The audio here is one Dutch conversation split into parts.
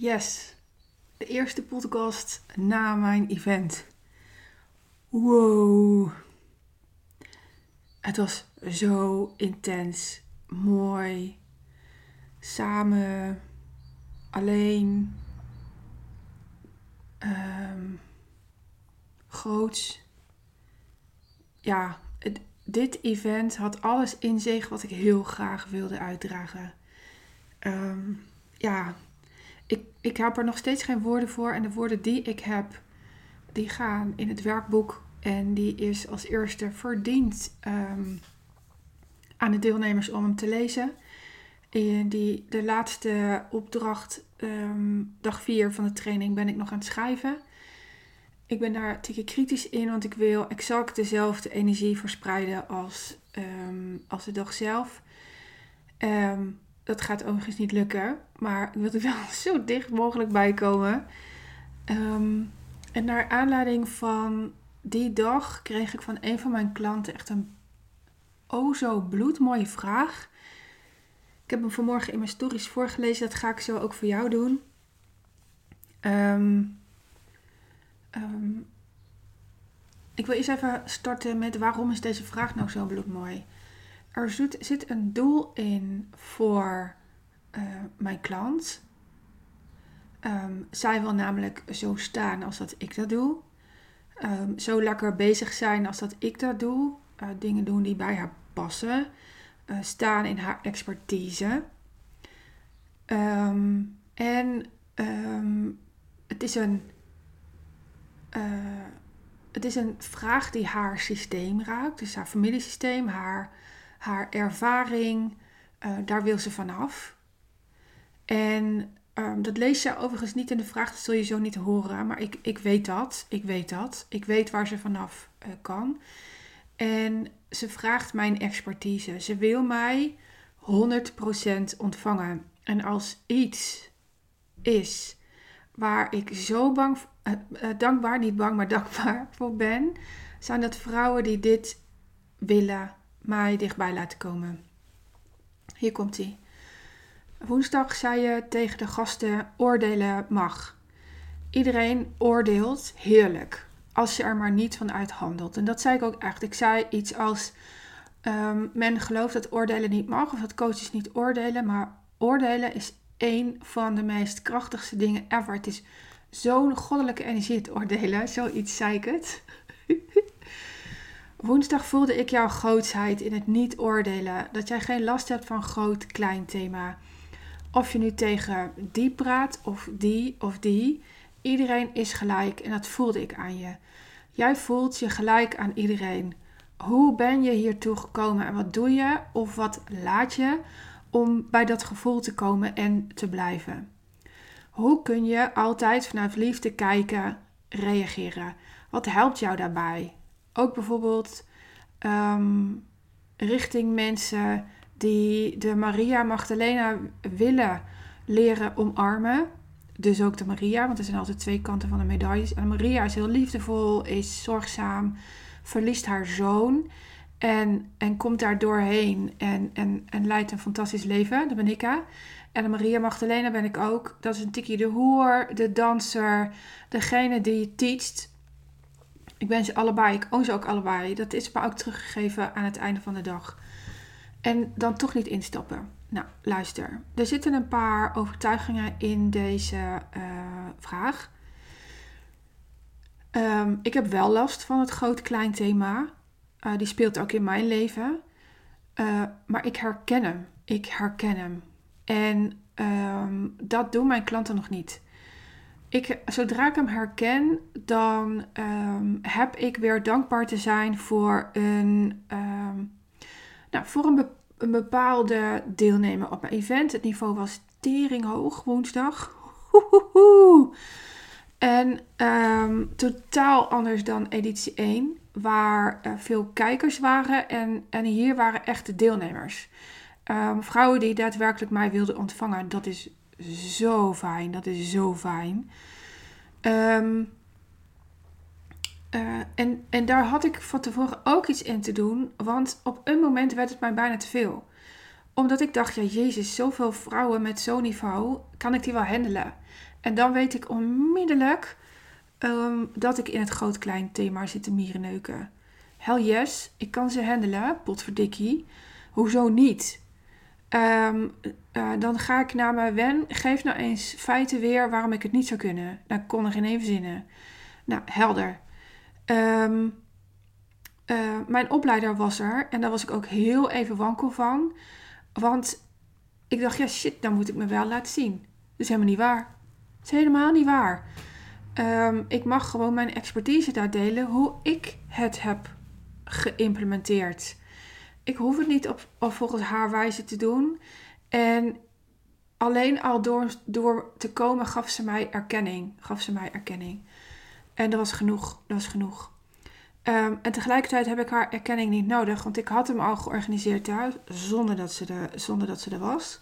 Yes, de eerste podcast na mijn event. Wow. Het was zo intens, mooi, samen, alleen, um, groots. Ja, dit event had alles in zich wat ik heel graag wilde uitdragen. Um, ja, ik, ik heb er nog steeds geen woorden voor. En de woorden die ik heb, die gaan in het werkboek. En die is als eerste verdiend ehm, aan de deelnemers om hem te lezen. In die, de laatste opdracht, ehm, dag 4 van de training, ben ik nog aan het schrijven. Ik ben daar beetje kritisch in, want ik wil exact dezelfde energie verspreiden als, ehm, als de dag zelf. Um, dat gaat overigens niet lukken. Maar ik wil er wel zo dicht mogelijk bij komen. Ehm, en naar aanleiding van die dag kreeg ik van een van mijn klanten echt een oh zo bloedmooie vraag. Ik heb hem vanmorgen in mijn stories voorgelezen. Dat ga ik zo ook voor jou doen. Ehm, ehm, ik wil eerst even starten met waarom is deze vraag nou zo bloedmooi? Er zit een doel in voor uh, mijn klant. Um, zij wil namelijk zo staan als dat ik dat doe. Um, zo lekker bezig zijn als dat ik dat doe. Uh, dingen doen die bij haar passen. Uh, staan in haar expertise. Um, en het is een. het is een vraag die haar systeem raakt, dus haar familiesysteem, haar haar ervaring, uh, daar wil ze vanaf. En um, dat lees je overigens niet in de vraag, dat zul je zo niet horen. Maar ik, ik weet dat, ik weet dat. Ik weet waar ze vanaf uh, kan. En ze vraagt mijn expertise. Ze wil mij 100% ontvangen. En als iets is waar ik zo bang, uh, dankbaar, niet bang, maar dankbaar voor ben, zijn dat vrouwen die dit willen mij dichtbij laten komen. Hier komt hij. Woensdag zei je tegen de gasten: oordelen mag. Iedereen oordeelt heerlijk, als je er maar niet van uithandelt. En dat zei ik ook echt. Ik zei iets als: um, men gelooft dat oordelen niet mag, of dat coaches niet oordelen, maar oordelen is een van de meest krachtigste dingen ever. Het is zo'n goddelijke energie het oordelen. Zoiets zei ik het. Woensdag voelde ik jouw grootsheid in het niet oordelen. Dat jij geen last hebt van groot-klein thema. Of je nu tegen die praat, of die, of die. Iedereen is gelijk en dat voelde ik aan je. Jij voelt je gelijk aan iedereen. Hoe ben je hiertoe gekomen en wat doe je of wat laat je om bij dat gevoel te komen en te blijven? Hoe kun je altijd vanuit liefde kijken, reageren? Wat helpt jou daarbij? Ook bijvoorbeeld ehm, richting mensen die de Maria Magdalena willen leren omarmen. Dus ook de Maria, want er zijn altijd twee kanten van de medailles. En Maria is heel liefdevol, is zorgzaam, verliest haar zoon en, en komt daar doorheen en, en, en leidt een fantastisch leven. Dat ben ik. Hè? En de Maria Magdalena ben ik ook. Dat is een tikkie de hoer, de danser, degene die teacht. Ik ben ze allebei. Ik own ze ook allebei. Dat is me ook teruggegeven aan het einde van de dag. En dan toch niet instappen. Nou, luister. Er zitten een paar overtuigingen in deze uh, vraag. Um, ik heb wel last van het groot-klein thema. Uh, die speelt ook in mijn leven. Uh, maar ik herken hem. Ik herken hem. En um, dat doen mijn klanten nog niet ik, zodra ik hem herken, dan um, heb ik weer dankbaar te zijn voor een, um, nou, voor een, be een, bepaalde deelnemer op mijn event. Het niveau was tering hoog woensdag. En um, totaal anders dan editie 1, waar uh, veel kijkers waren en, en hier waren echte deelnemers. vrouwen die daadwerkelijk mij wilden ontvangen, dat is zo fijn. Dat is zo fijn. Um, uh, en, en daar had ik van tevoren ook iets in te doen. Want op een moment werd het mij bijna te veel. Omdat ik dacht, ja jezus, zoveel vrouwen met zo'n niveau, kan ik die wel handelen? En dan weet ik onmiddellijk ehm, dat ik in het groot-klein thema zit te mierenneuken. Hell yes, ik kan ze handelen, potverdikkie. Hoezo niet? Ehm, eh, dan ga ik naar mijn wen. Geef nou eens feiten weer waarom ik het niet zou kunnen. Nou, kon er geen even zinnen. Nou, helder. Ehm, eh, mijn opleider was er en daar was ik ook heel even wankel van. Want ik dacht, ja shit, dan moet ik me wel laten zien. Dat is helemaal niet waar. Dat is helemaal niet waar. Ehm, ik mag gewoon mijn expertise daar delen hoe ik het heb geïmplementeerd. Ik hoef het niet op, volgens haar wijze te doen. En alleen al door, door te komen gaf ze mij erkenning. Gaf ze mij erkenning. En dat was genoeg. Dat was genoeg. Ehm, en tegelijkertijd heb ik haar erkenning niet nodig, want ik had hem al georganiseerd thuis zonder dat ze er, zonder dat ze er was.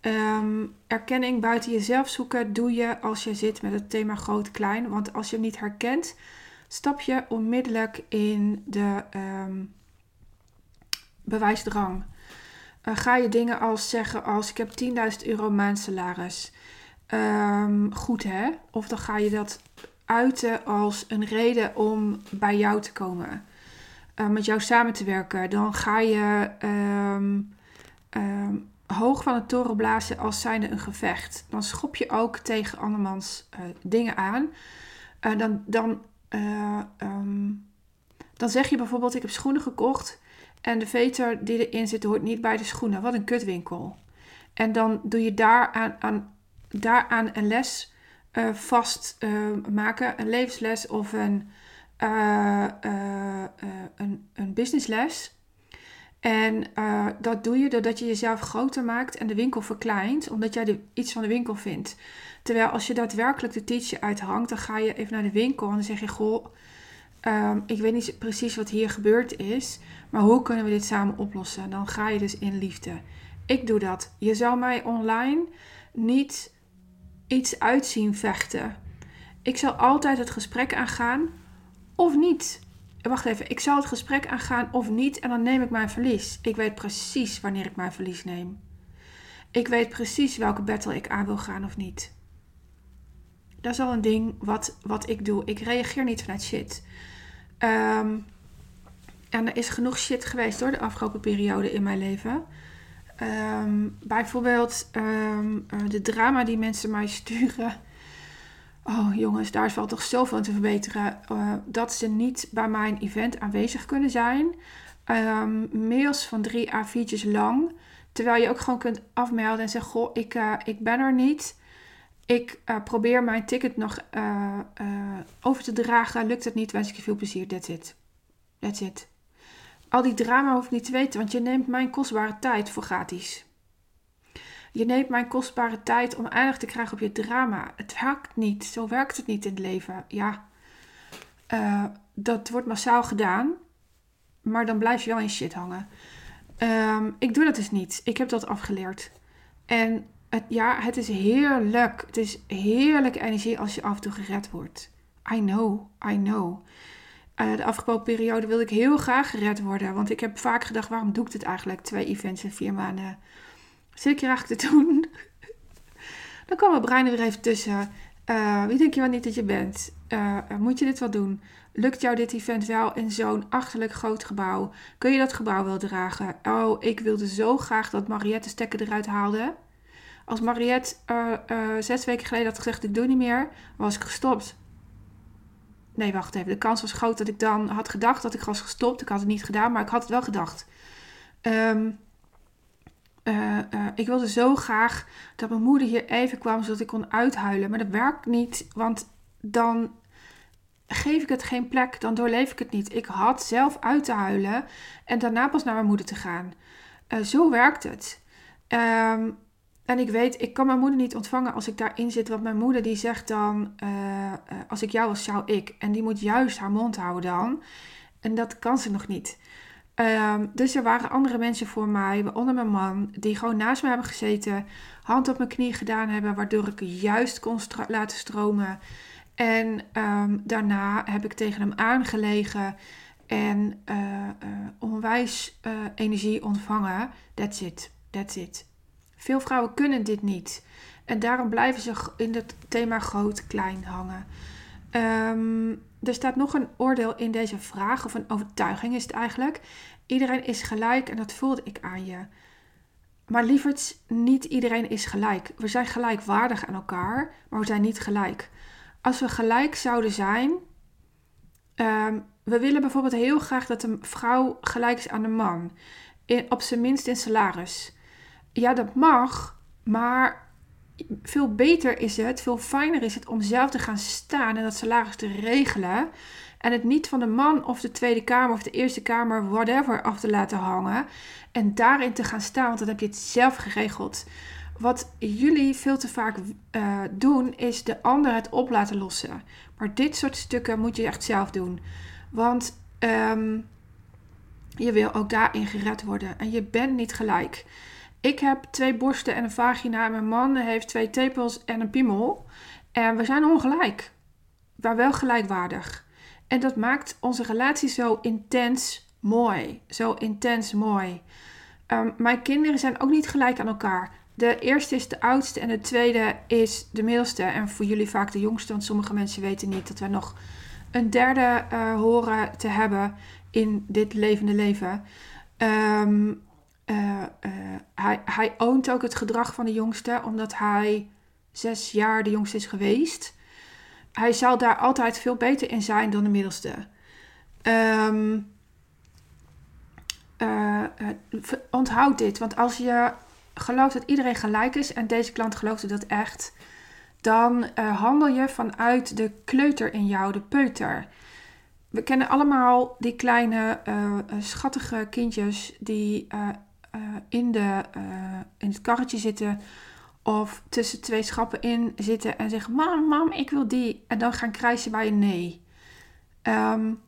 Ehm, erkenning buiten jezelf zoeken doe je als je zit met het thema groot-klein. Want als je hem niet herkent, stap je onmiddellijk in de um, bewijsdrang. Uh, ga je dingen als zeggen als ik heb 10.000 euro maandsalaris. Um, goed hè? Of dan ga je dat uiten als een reden om bij jou te komen. Uh, met jou samen te werken. Dan ga je um, um, hoog van het toren blazen als zijnde een gevecht. Dan schop je ook tegen andermans uh, dingen aan. Dan, dan, dan zeg je bijvoorbeeld: Ik heb schoenen gekocht. En de veter die erin zit hoort niet bij de schoenen. Wat een kutwinkel. En dan doe je daaraan, aan, daaraan een les uh, vast uh, maken, een levensles of een, uh, een, een businessles. En dat doe je doordat je jezelf groter maakt en de winkel verkleint, omdat jij iets van de winkel vindt. Terwijl als je daadwerkelijk de teacher uithangt, dan ga je even naar de winkel en dan zeg je: Goh, um, ik weet niet precies wat hier gebeurd is, maar hoe kunnen we dit samen oplossen? Dan ga je dus in liefde. Ik doe dat. Je zou mij online niet iets uitzien vechten. Ik zal altijd het gesprek aangaan of niet. Wacht even, ik zal het gesprek aangaan of niet en dan neem ik mijn verlies. Ik weet precies wanneer ik mijn verlies neem. Ik weet precies welke battle ik aan wil gaan of niet. Dat is al een ding wat, wat ik doe. Ik reageer niet vanuit shit. Um, en er is genoeg shit geweest door de afgelopen periode in mijn leven. Um, bijvoorbeeld um, de drama die mensen mij sturen. Oh jongens, daar valt toch zoveel aan te verbeteren. Uh, dat ze niet bij mijn event aanwezig kunnen zijn. Mails van drie A4'tjes lang. Terwijl je ook gewoon kunt afmelden en zeggen: Goh, ik, uh, ik ben er niet. Ik uh, probeer mijn ticket nog over te dragen. Lukt het niet, wens ik je veel plezier. That's it. That's it. Al die drama hoef ik niet te weten, want je neemt mijn kostbare tijd voor gratis. Je neemt mijn kostbare tijd om aandacht te krijgen op je drama. Het werkt niet. Zo werkt het niet in het leven. Ja, dat wordt massaal gedaan. Maar dan blijf je wel in shit hangen. Um, ik doe dat dus niet. Ik heb dat afgeleerd. En het, ja, het is heerlijk. Het is heerlijke energie als je af en toe gered wordt. I know, I know. Uh, de afgelopen periode wilde ik heel graag gered worden. Want ik heb vaak gedacht, waarom doe ik dit eigenlijk? Twee events in vier maanden. Hier eigenlijk te doen? Dan kwam mijn brein er weer even tussen. Uh, wie denk je wel niet dat je bent? Uh, moet je dit wel doen? Lukt jou dit event wel in zo'n achterlijk groot gebouw? Kun je dat gebouw wel dragen? Oh, ik wilde zo graag dat Mariette stekker eruit haalde. Als Mariette zes weken geleden had gezegd, ik doe niet meer, was ik gestopt. Nee, wacht even. De kans was groot dat ik dan had gedacht dat ik was gestopt. Ik had het niet gedaan, maar ik had het wel gedacht. Uh, uh, ik wilde zo graag dat mijn moeder hier even kwam zodat ik kon uithuilen. Maar dat werkt niet, want dan geef ik het geen plek, dan doorleef ik het niet. Ik had zelf uit te huilen en daarna pas naar mijn moeder te gaan. Zo werkt het. Um, en ik weet, ik kan mijn moeder niet ontvangen als ik daarin zit. Want mijn moeder die zegt dan, uh, als ik jou was, zou ik. En die moet juist haar mond houden dan. En dat kan ze nog niet. Um, dus er waren andere mensen voor mij, waaronder mijn man, die gewoon naast me hebben gezeten. Hand op mijn knie gedaan hebben, waardoor ik juist kon laten stromen. En um, daarna heb ik tegen hem aangelegen en uh, onwijs energie ontvangen. That's it. That's it. Veel vrouwen kunnen dit niet. En daarom blijven ze in het thema groot-klein hangen. Ehm, er staat nog een oordeel in deze vraag, of een overtuiging is het eigenlijk. Iedereen is gelijk en dat voelde ik aan je. Maar lieverd, niet iedereen is gelijk. We zijn gelijkwaardig aan elkaar, maar we zijn niet gelijk. Als we gelijk zouden zijn. Um, we willen bijvoorbeeld heel graag dat een vrouw gelijk is aan de man. In, op zijn minst in salaris. Ja, dat mag, maar veel beter is het, veel fijner is het om zelf te gaan staan en dat salaris te regelen. En het niet van de man of de Tweede Kamer of de Eerste Kamer, whatever, af te laten hangen. En daarin te gaan staan, want dan heb je het zelf geregeld. Wat jullie veel te vaak uh, doen, is de ander het op laten lossen. Maar dit soort stukken moet je echt zelf doen. Want um, je wil ook daarin gered worden. En je bent niet gelijk. Ik heb twee borsten en een vagina. Mijn man heeft twee tepels en een piemel. En we zijn ongelijk. Maar wel gelijkwaardig. En dat maakt onze relatie zo intens mooi. Zo intens mooi. Um, mijn kinderen zijn ook niet gelijk aan elkaar. De eerste is de oudste en de tweede is de middelste. En voor jullie vaak de jongste, want sommige mensen weten niet dat we nog een derde uh, horen te hebben in dit levende leven. Um, uh, hij, hij oont ook het gedrag van de jongste, omdat hij zes jaar de jongste is geweest. Hij zal daar altijd veel beter in zijn dan de middelste. Um, onthoud dit, want als je gelooft dat iedereen gelijk is en deze klant geloofde dat echt, dan handel je vanuit de kleuter in jou, de peuter. We kennen allemaal die kleine schattige kindjes die in, de, in het karretje zitten of tussen twee schappen in zitten en zeggen: Mam, mam, ik wil die. En dan gaan krijgen bij een nee. Um,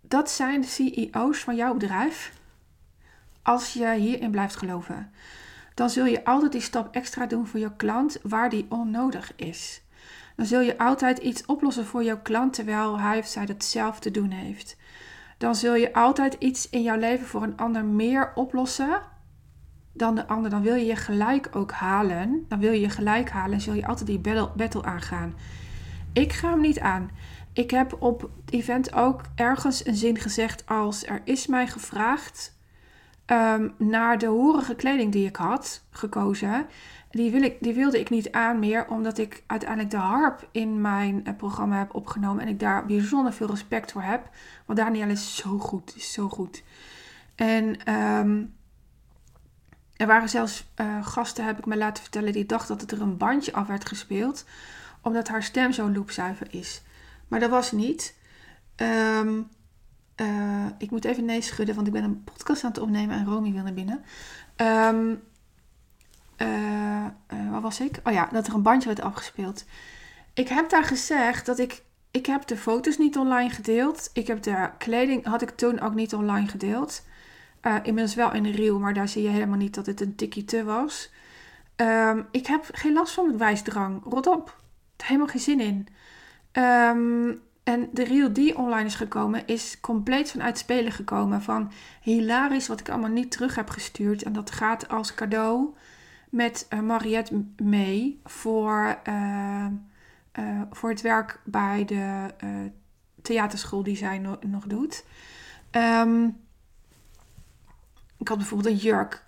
dat zijn de CEO's van jouw bedrijf. Als je hierin blijft geloven dan zul je altijd die stap extra doen voor je klant waar die onnodig is. Dan zul je altijd iets oplossen voor jouw klant terwijl hij of zij dat zelf te doen heeft. Dan zul je altijd iets in jouw leven voor een ander meer oplossen dan de ander. Dan wil je je gelijk ook halen. Dan wil je je gelijk halen en zul je altijd die battle, battle aangaan. Ik ga hem niet aan. Ik heb op het event ook ergens een zin gezegd als er is mij gevraagd um, naar de horige kleding die ik had gekozen. Die, wil ik, die wilde ik niet aan meer, omdat ik uiteindelijk de harp in mijn uh, programma heb opgenomen. En ik daar bijzonder veel respect voor heb. Want Daniel is zo goed, is zo goed. En um, er waren zelfs uh, gasten, heb ik me laten vertellen, die dachten dat er een bandje af werd gespeeld. Omdat haar stem zo loopzuiver is. Maar dat was niet. Um, uh, ik moet even nee schudden, want ik ben een podcast aan het opnemen en Romy wil naar binnen. Um, uh, uh, waar was ik? Oh ja, dat er een bandje werd afgespeeld. Ik heb daar gezegd dat ik. Ik heb de foto's niet online gedeeld. Ik heb de kleding, had ik toen ook niet online gedeeld. inmiddels wel in de reel, maar daar zie je helemaal niet dat het een tikkie te was. Um, ik heb geen last van het wijsdrang. Rot op. Helemaal geen zin in. Um, en de reel die online is gekomen, is compleet vanuit spelen gekomen. Van hilarisch wat ik allemaal niet terug heb gestuurd. En dat gaat als cadeau met uh, Mariette mee voor, uh, uh, voor het werk bij de theaterschool die zij no nog doet. Um, ik had bijvoorbeeld een jurk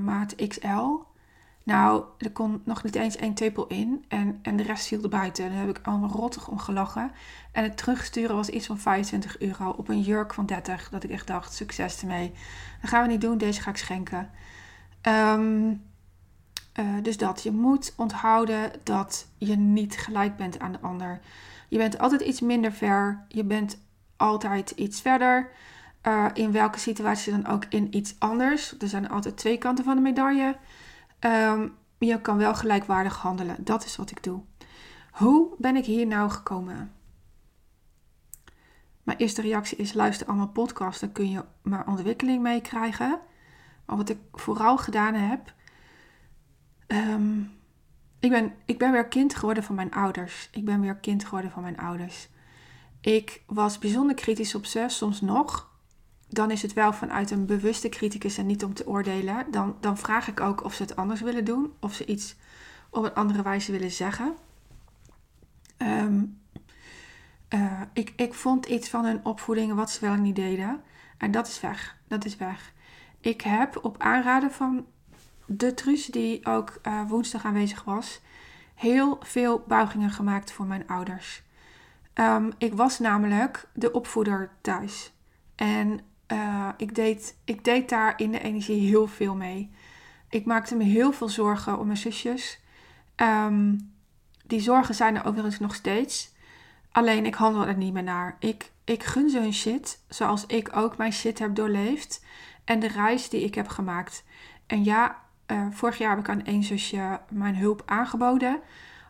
maat XL. Nou, er kon nog niet eens één tepel in en, en de rest viel er buiten. Daar heb ik allemaal rottig om gelachen. En het terugsturen was iets van 25 euro op een jurk van 30. Dat ik echt dacht, succes ermee. Dat gaan we niet doen, deze ga ik schenken. Um, uh, dus dat, je moet onthouden dat je niet gelijk bent aan de ander. Je bent altijd iets minder ver. Je bent altijd iets verder. Uh, in welke situatie dan ook in iets anders. Er zijn altijd twee kanten van de medaille. Um, je kan wel gelijkwaardig handelen. Dat is wat ik doe. Hoe ben ik hier nou gekomen? Mijn eerste reactie is: luister allemaal podcasts, dan kun je mijn ontwikkeling meekrijgen. Maar wat ik vooral gedaan heb. Um, ik, ben, ik ben weer kind geworden van mijn ouders. Ik ben weer kind geworden van mijn ouders. Ik was bijzonder kritisch op ze, soms nog. Dan is het wel vanuit een bewuste criticus en niet om te oordelen. Dan, dan vraag ik ook of ze het anders willen doen, of ze iets op een andere wijze willen zeggen. Ehm, eh, ik, ik vond iets van hun opvoeding wat ze wel niet deden. En dat is weg. Dat is weg. Ik heb op aanraden van de Truus, die ook uh, woensdag aanwezig was, heel veel buigingen gemaakt voor mijn ouders. Ehm, ik was namelijk de opvoeder thuis. En uh, ik, deed, ik deed daar in de energie heel veel mee. Ik maakte me heel veel zorgen om mijn zusjes. Um, die zorgen zijn er overigens nog steeds. Alleen ik handel er niet meer naar. Ik, ik gun ze hun shit, zoals ik ook mijn shit heb doorleefd. En de reis die ik heb gemaakt. En ja, uh, vorig jaar heb ik aan één zusje mijn hulp aangeboden.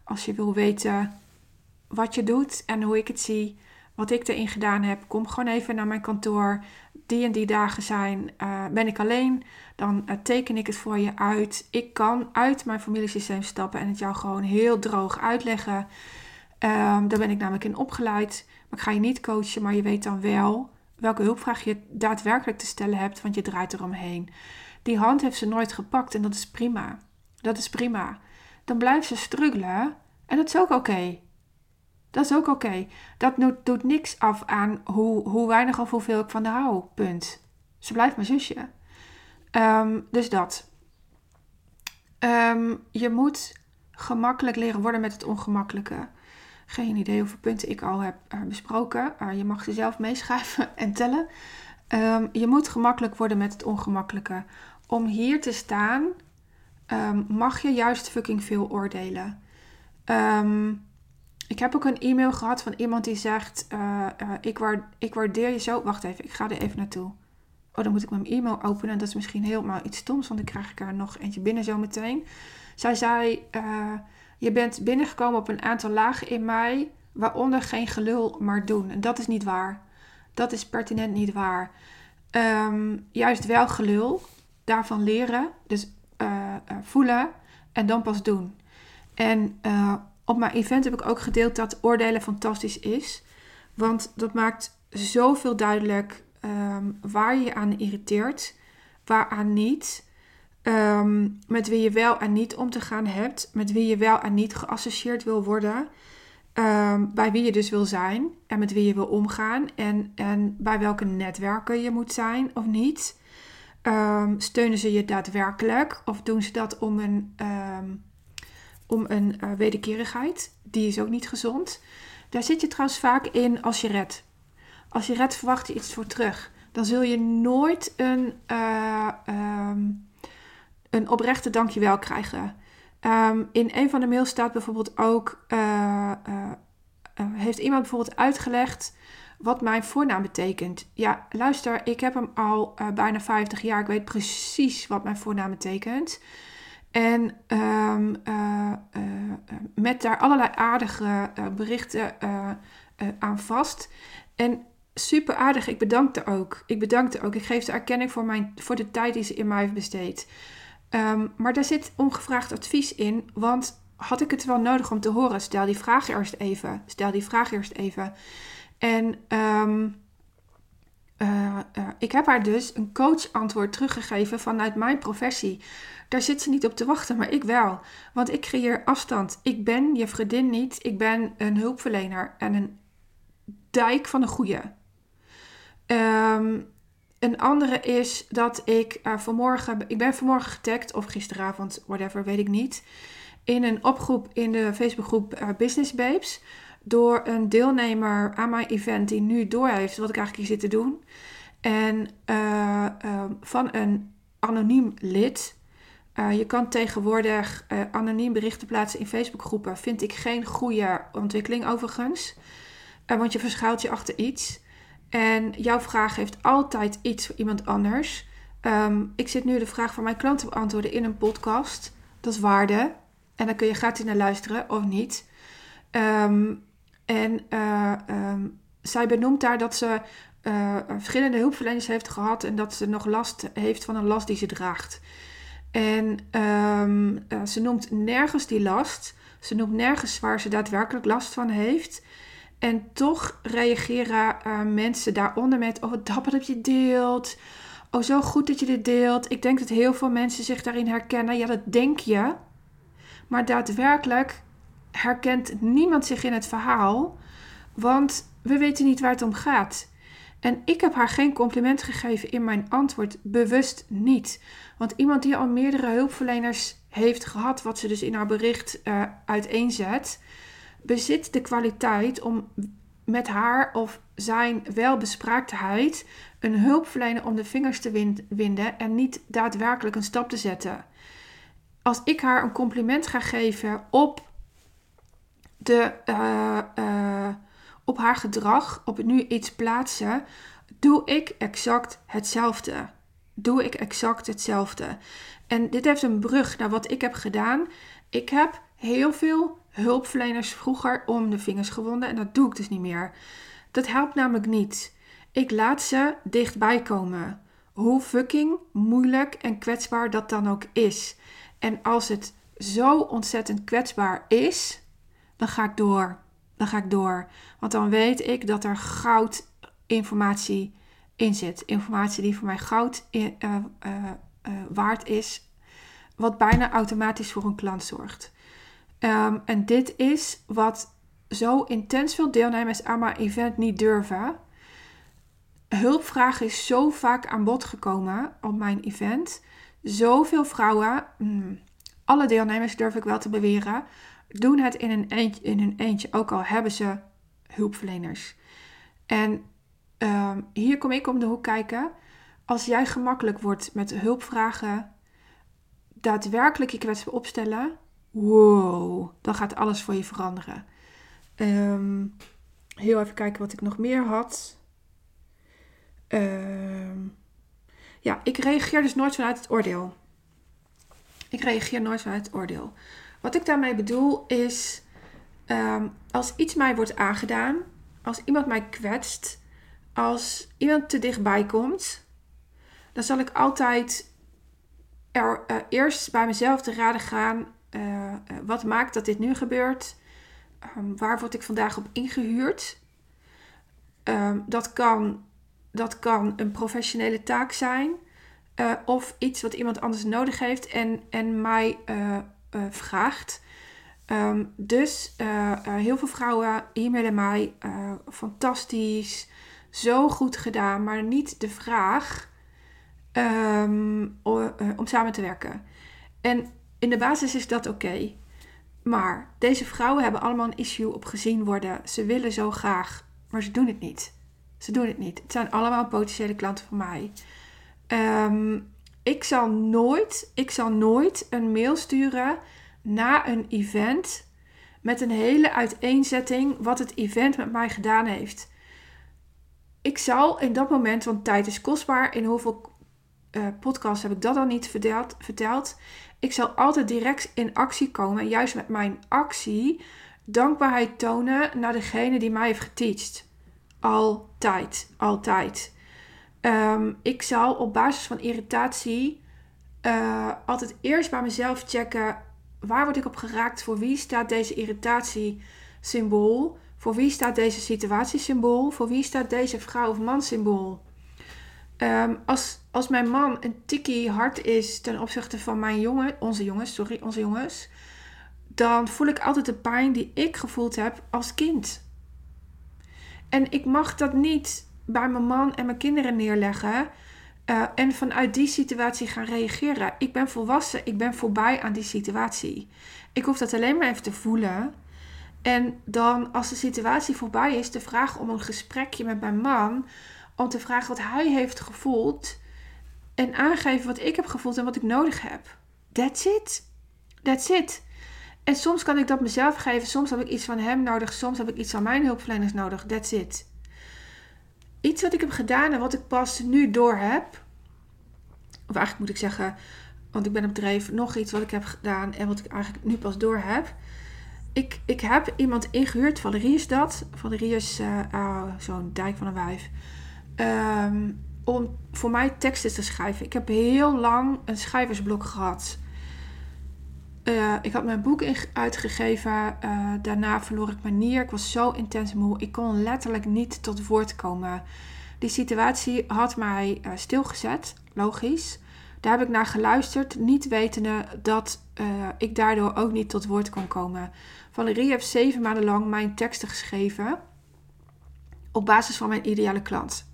Als je wil weten wat je doet en hoe ik het zie, wat ik erin gedaan heb, kom gewoon even naar mijn kantoor. Die en die dagen zijn, uh, ben ik alleen, dan uh, teken ik het voor je uit. Ik kan uit mijn familiesysteem stappen en het jou gewoon heel droog uitleggen. Um, daar ben ik namelijk in opgeleid. Maar ik ga je niet coachen, maar je weet dan wel welke hulpvraag je daadwerkelijk te stellen hebt, want je draait eromheen. Die hand heeft ze nooit gepakt en dat is prima. Dat is prima. Dan blijft ze struggelen en dat is ook oké. Dat is ook oké. Dat doet, niks af aan hoe, hoe weinig of hoeveel ik van haar hou. Punt. Ze blijft mijn zusje. Ehm, dus dat. Ehm, je moet gemakkelijk leren worden met het ongemakkelijke. Geen idee hoeveel punten ik al heb uh, besproken. Je mag ze zelf meeschrijven en tellen. Um, je moet gemakkelijk worden met het ongemakkelijke. Om hier te staan, mag je juist fucking veel oordelen. Um, ik heb ook een e-mail gehad van iemand die zegt: uh, uh, ik, ik, waardeer je zo. Wacht even, ik ga er even naartoe. Oh, dan moet ik mijn e-mail openen. Dat is misschien helemaal iets stoms, want dan krijg ik er nog eentje binnen zo meteen. Zij zei: uh, Je bent binnengekomen op een aantal lagen in mij, waaronder geen gelul, maar doen. En dat is niet waar. Dat is pertinent niet waar. Um, juist wel gelul, daarvan leren, dus voelen en dan pas doen. En op mijn event heb ik ook gedeeld dat oordelen fantastisch is. Want dat maakt zoveel duidelijk um, waar je je aan irriteert, waaraan niet. Um, met wie je wel en niet om te gaan hebt, met wie je wel en niet geassocieerd wil worden, um, bij wie je dus wil zijn en met wie je wil omgaan en, en bij welke netwerken je moet zijn of niet. steunen ze je daadwerkelijk of doen ze dat om een om een uh, wederkerigheid. Die is ook niet gezond. Daar zit je trouwens vaak in als je redt. Als je redt, verwacht je iets voor terug. Dan zul je nooit een, uh, um, een oprechte dankjewel krijgen. Um, in een van de mails staat bijvoorbeeld ook... Uh, heeft iemand bijvoorbeeld uitgelegd wat mijn voornaam betekent. Ja, luister, ik heb hem al bijna 50 jaar. Ik weet precies wat mijn voornaam betekent. En um, uh, uh, met daar allerlei aardige uh, berichten aan vast. En super aardig, ik bedankte ook. Ik bedankte ook. Ik geef de erkenning voor, mijn, voor de tijd die ze in mij heeft besteed. Um, maar daar zit ongevraagd advies in. Want had ik het wel nodig om te horen? Stel die vraag eerst even. Stel die vraag eerst even. En um, uh, uh, ik heb haar dus een coach-antwoord teruggegeven vanuit mijn professie. Daar zit ze niet op te wachten, maar ik wel. Want ik creëer afstand. Ik ben je vriendin niet. Ik ben een hulpverlener en een dijk van de goede. Um, een andere is dat ik uh, vanmorgen, ik ben vanmorgen getagd, of gisteravond, whatever, weet ik niet. In een opgroep in de Facebookgroep Business Babes. Door een deelnemer aan mijn event die nu door heeft wat ik eigenlijk hier zit te doen. En uh, van een anoniem lid. Uh, je kan tegenwoordig uh, anoniem berichten plaatsen in Facebookgroepen. Vind ik geen goede ontwikkeling overigens. Want je verschuilt je achter iets. En jouw vraag heeft altijd iets voor iemand anders. Um, ik zit nu de vraag van mijn klanten beantwoorden in een podcast. Dat is waarde. En dan kun je gratis naar luisteren of niet. Um, en um, zij benoemt daar dat ze verschillende hulpverleners heeft gehad. En dat ze nog last heeft van een last die ze draagt. En um, ze noemt nergens die last. Ze noemt nergens waar ze daadwerkelijk last van heeft. En toch reageren mensen daaronder met: Oh, wat dapper dat je deelt. Oh, zo goed dat je dit deelt. Ik denk dat heel veel mensen zich daarin herkennen. Ja, dat denk je. Maar daadwerkelijk herkent niemand zich in het verhaal. Want we weten niet waar het om gaat. En ik heb haar geen compliment gegeven in mijn antwoord, bewust niet. Want iemand die al meerdere hulpverleners heeft gehad, wat ze dus in haar bericht uh, uiteenzet, bezit de kwaliteit om met haar of zijn welbespraaktheid een hulpverlener om de vingers te winden en niet daadwerkelijk een stap te zetten. Als ik haar een compliment ga geven op, de, uh, uh, op haar gedrag, op het nu iets plaatsen, doe ik exact hetzelfde. Doe ik exact hetzelfde. En dit heeft een brug naar wat ik heb gedaan. Ik heb heel veel hulpverleners vroeger om de vingers gewonden en dat doe ik dus niet meer. Dat helpt namelijk niet. Ik laat ze dichtbij komen. Hoe fucking moeilijk en kwetsbaar dat dan ook is. En als het zo ontzettend kwetsbaar is, dan ga ik door. Dan ga ik door. Want dan weet ik dat er goud informatie in zit. Informatie die voor mij goud uh, uh, uh, waard is. Wat bijna automatisch voor een klant zorgt. Um, en dit is wat zo intens veel deelnemers aan mijn event niet durven. Hulpvraag is zo vaak aan bod gekomen op mijn event. Zoveel vrouwen, mm, alle deelnemers durf ik wel te beweren, doen het in een eentje, in hun eentje, ook al hebben ze hulpverleners. En um, hier kom ik om de hoek kijken. Als jij gemakkelijk wordt met hulpvragen, daadwerkelijk je kwetsbaar opstellen, wow, dan gaat alles voor je veranderen. Um, heel even kijken wat ik nog meer had. Um, ja, ik reageer dus nooit vanuit het oordeel. Ik reageer nooit vanuit het oordeel. Wat ik daarmee bedoel is, um, als iets mij wordt aangedaan, als iemand mij kwetst, als iemand te dichtbij komt, dan zal ik altijd er uh, eerst bij mezelf te raden gaan uh, wat maakt dat dit nu gebeurt? Um, waar word ik vandaag op ingehuurd? Um, dat, kan, dat kan een professionele taak zijn. Of iets wat iemand anders nodig heeft en, en mij vraagt. Um, dus heel veel vrouwen e-mailen mij. fantastisch. Zo goed gedaan. Maar niet de vraag om, om samen te werken. En in de basis is dat oké. Maar deze vrouwen hebben allemaal een issue op gezien worden. Ze willen zo graag, maar ze doen het niet. Ze doen het niet. Het zijn allemaal potentiële klanten van mij. Um, ik zal nooit, ik zal nooit een mail sturen na een event met een hele uiteenzetting wat het event met mij gedaan heeft. Ik zal in dat moment, want tijd is kostbaar, in hoeveel uh, podcasts heb ik dat al niet verteld, verteld. Ik zal altijd direct in actie komen. En juist met mijn actie dankbaarheid tonen naar degene die mij heeft geteacht. Altijd, altijd. Um, ik zal op basis van irritatie uh, altijd eerst bij mezelf checken. Waar word ik op geraakt? Voor wie staat deze irritatie symbool? Voor wie staat deze situatie symbool? Voor wie staat deze vrouw of man symbool? Um, als, als mijn man een tikkie hard is ten opzichte van mijn jongen, onze jongens, sorry, onze jongens, dan voel ik altijd de pijn die ik gevoeld heb als kind. En ik mag dat niet bij mijn man en mijn kinderen neerleggen uh, en vanuit die situatie gaan reageren. Ik ben volwassen, ik ben voorbij aan die situatie. Ik hoef dat alleen maar even te voelen. En dan, als de situatie voorbij is, de vraag om een gesprekje met mijn man om te vragen wat hij heeft gevoeld. En aangeven wat ik heb gevoeld en wat ik nodig heb. That's it. That's it. En soms kan ik dat mezelf geven. Soms heb ik iets van hem nodig. Soms heb ik iets van mijn hulpverleners nodig. That's it. Iets wat ik heb gedaan en wat ik pas nu door heb. Of eigenlijk moet ik zeggen, want ik ben op dreef, nog iets wat ik heb gedaan en wat ik eigenlijk nu pas door heb. Ik, ik heb iemand ingehuurd, Valerie is dat. Valerie is uh, oh, zo'n dijk van een wijf. Um, om voor mij teksten te schrijven. Ik heb heel lang een schrijversblok gehad. Uh, ik had mijn boek uitgegeven. Uh, daarna verloor ik mijn nier. Ik was zo intens moe. Ik kon letterlijk niet tot woord komen. Die situatie had mij uh, stilgezet, logisch. Daar heb ik naar geluisterd, niet wetende dat ik daardoor ook niet tot woord kon komen. Valerie heeft zeven maanden lang mijn teksten geschreven op basis van mijn ideale klant.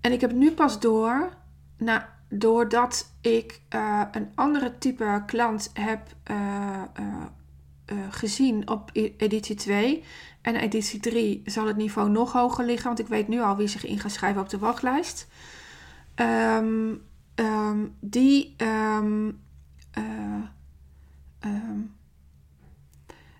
En ik heb nu pas door, na, doordat ik uh, een andere type klant heb uh, uh, gezien op e-, editie 2. En editie 3 zal het niveau nog hoger liggen, want ik weet nu al wie zich in gaat schrijven op de wachtlijst. Um, die, um,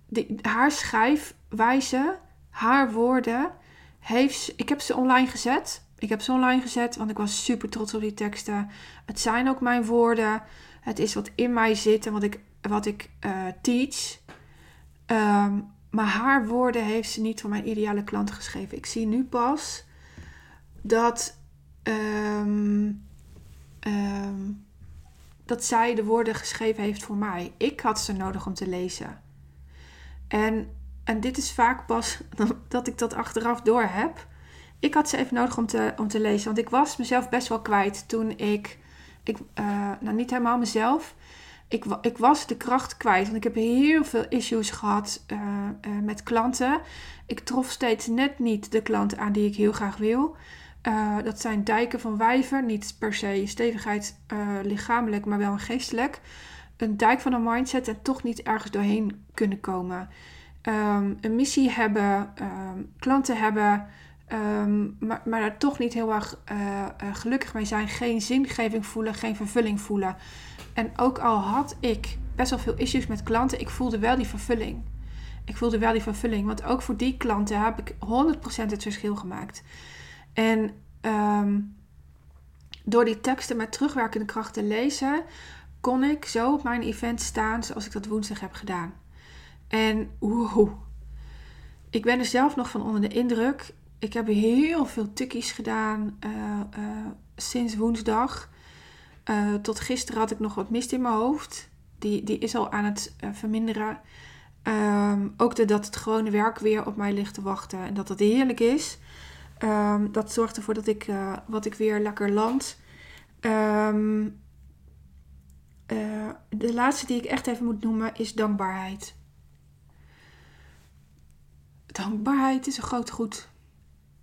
die, haar schrijfwijze, haar woorden, heeft, ik heb ze online gezet. Ik heb ze online gezet, want ik was super trots op die teksten. Het zijn ook mijn woorden. Het is wat in mij zit en wat ik, wat ik uh, teach. Um, maar haar woorden heeft ze niet voor mijn ideale klant geschreven. Ik zie nu pas dat, um, um, dat zij de woorden geschreven heeft voor mij. Ik had ze nodig om te lezen. En, en dit is vaak pas dat ik dat achteraf door heb ik had ze even nodig om te, om te lezen. Want ik was mezelf best wel kwijt toen ik. ik uh, nou, niet helemaal mezelf. Ik, ik was de kracht kwijt. Want ik heb heel veel issues gehad uh, uh, met klanten. Ik trof steeds net niet de klanten aan die ik heel graag wil. dat zijn dijken van wijver. Niet per se stevigheid lichamelijk, maar wel een geestelijk. Een dijk van een mindset en toch niet ergens doorheen kunnen komen. Um, een missie hebben, um, klanten hebben. Um, maar, daar toch niet heel erg uh, uh, gelukkig mee zijn. Geen zingeving voelen, geen vervulling voelen. En ook al had ik best wel veel issues met klanten, ik voelde wel die vervulling. Ik voelde wel die vervulling. Want ook voor die klanten heb ik 100% het verschil gemaakt. En um, door die teksten met terugwerkende kracht te lezen, kon ik zo op mijn event staan zoals ik dat woensdag heb gedaan. En oeh, ik ben er zelf nog van onder de indruk ik heb heel veel tikkies gedaan uh, uh, sinds woensdag. Uh, tot gisteren had ik nog wat mist in mijn hoofd. Die, die is al aan het verminderen. Um, ook dat het gewone werk weer op mij ligt te wachten. En dat dat heerlijk is. Um, dat zorgt ervoor dat ik, wat ik weer lekker land. Um, de laatste die ik echt even moet noemen is dankbaarheid. Dankbaarheid is een groot goed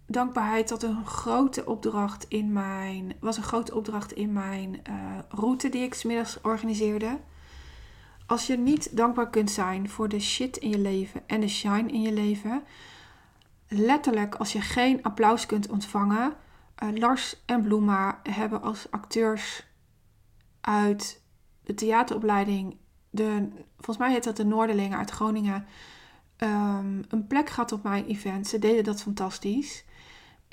dankbaarheid dat een grote opdracht in mijn, was een grote opdracht in mijn uh, route die ik smiddags organiseerde. Als je niet dankbaar kunt zijn voor de shit in je leven en de shine in je leven, letterlijk als je geen applaus kunt ontvangen. Uh, Lars en Bloema hebben als acteurs uit de theateropleiding, de, volgens mij heet dat de Noorderlingen uit Groningen, um, een plek gehad op mijn event. Ze deden dat fantastisch.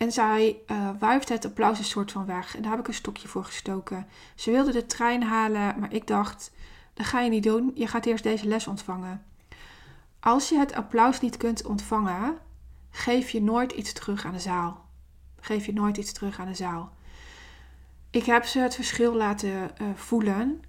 En zij uh, het applaus een soort van weg. En daar heb ik een stokje voor gestoken. Ze wilde de trein halen, maar ik dacht: dat ga je niet doen. Je gaat eerst deze les ontvangen. Als je het applaus niet kunt ontvangen, geef je nooit iets terug aan de zaal. Geef je nooit iets terug aan de zaal. Ik heb ze het verschil laten uh, voelen.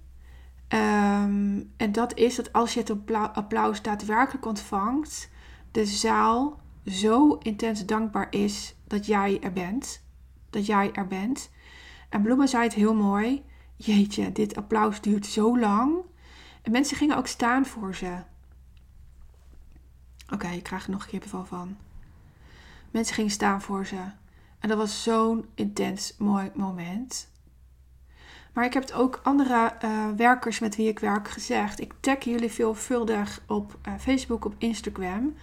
Um, en dat is dat als je het applaus daadwerkelijk ontvangt, de zaal zo intens dankbaar is dat jij er bent. Dat jij er bent. En Bloemen zei het heel mooi. Jeetje, dit applaus duurt zo lang. En mensen gingen ook staan voor ze. Oké, ik krijg er nog een keer van. Mensen gingen staan voor ze. En dat was zo'n intens mooi moment. Maar ik heb het ook andere uh, werkers met wie ik werk gezegd. Ik tag jullie veelvuldig op uh, Facebook, op Instagram.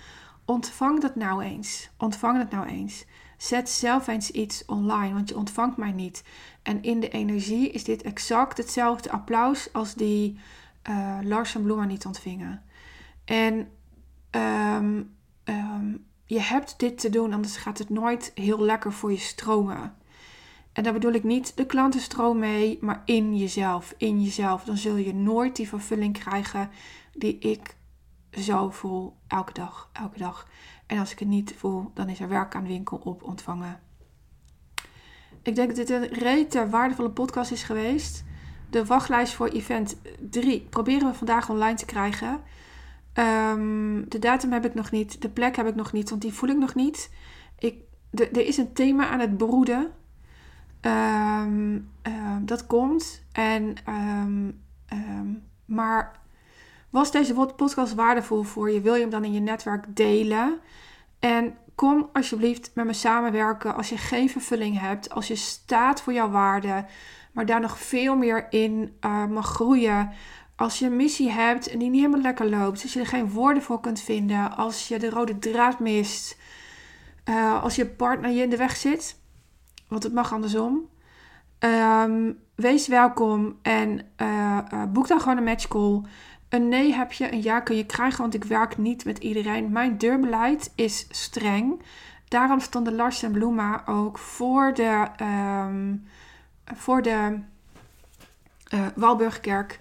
Ontvang dat nou eens. Ontvang dat nou eens. Zet zelf eens iets online, want je ontvangt mij niet. En in de energie is dit exact hetzelfde applaus als die uh, Lars en Bloemer niet ontvingen. En um, um, je hebt dit te doen, anders gaat het nooit heel lekker voor je stromen. En daar bedoel ik niet de klantenstroom mee, maar in jezelf. In jezelf. Dan zul je nooit die vervulling krijgen die ik zo voel elke dag, elke dag. En als ik het niet voel, dan is er werk aan de winkel op ontvangen. Ik denk dat dit een rete waardevolle podcast is geweest. De wachtlijst voor event 3 proberen we vandaag online te krijgen. Ehm, de datum heb ik nog niet. De plek heb ik nog niet, want die voel ik nog niet. Ik, er is een thema aan het broeden. Ehm, ehm, dat komt. En, maar was deze podcast waardevol voor je? Wil je hem dan in je netwerk delen? En kom alsjeblieft met me samenwerken als je geen vervulling hebt, als je staat voor jouw waarde, maar daar nog veel meer in uh, mag groeien. Als je een missie hebt en die niet helemaal lekker loopt, als je er geen woorden voor kunt vinden, als je de rode draad mist, uh, als je partner je in de weg zit, want het mag andersom. Um, wees welkom en uh, boek dan gewoon een matchcall. Een nee heb je, een ja kun je krijgen, want ik werk niet met iedereen. Mijn deurbeleid is streng. Daarom stonden Lars en Bloema ook voor de, um, voor de uh, Walburgkerk.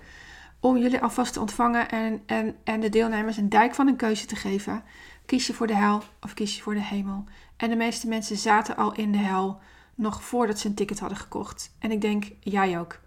Om jullie alvast te ontvangen en, en, en de deelnemers een dijk van een keuze te geven. Kies je voor de hel of kies je voor de hemel? En de meeste mensen zaten al in de hel nog voordat ze een ticket hadden gekocht. En ik denk, jij ook.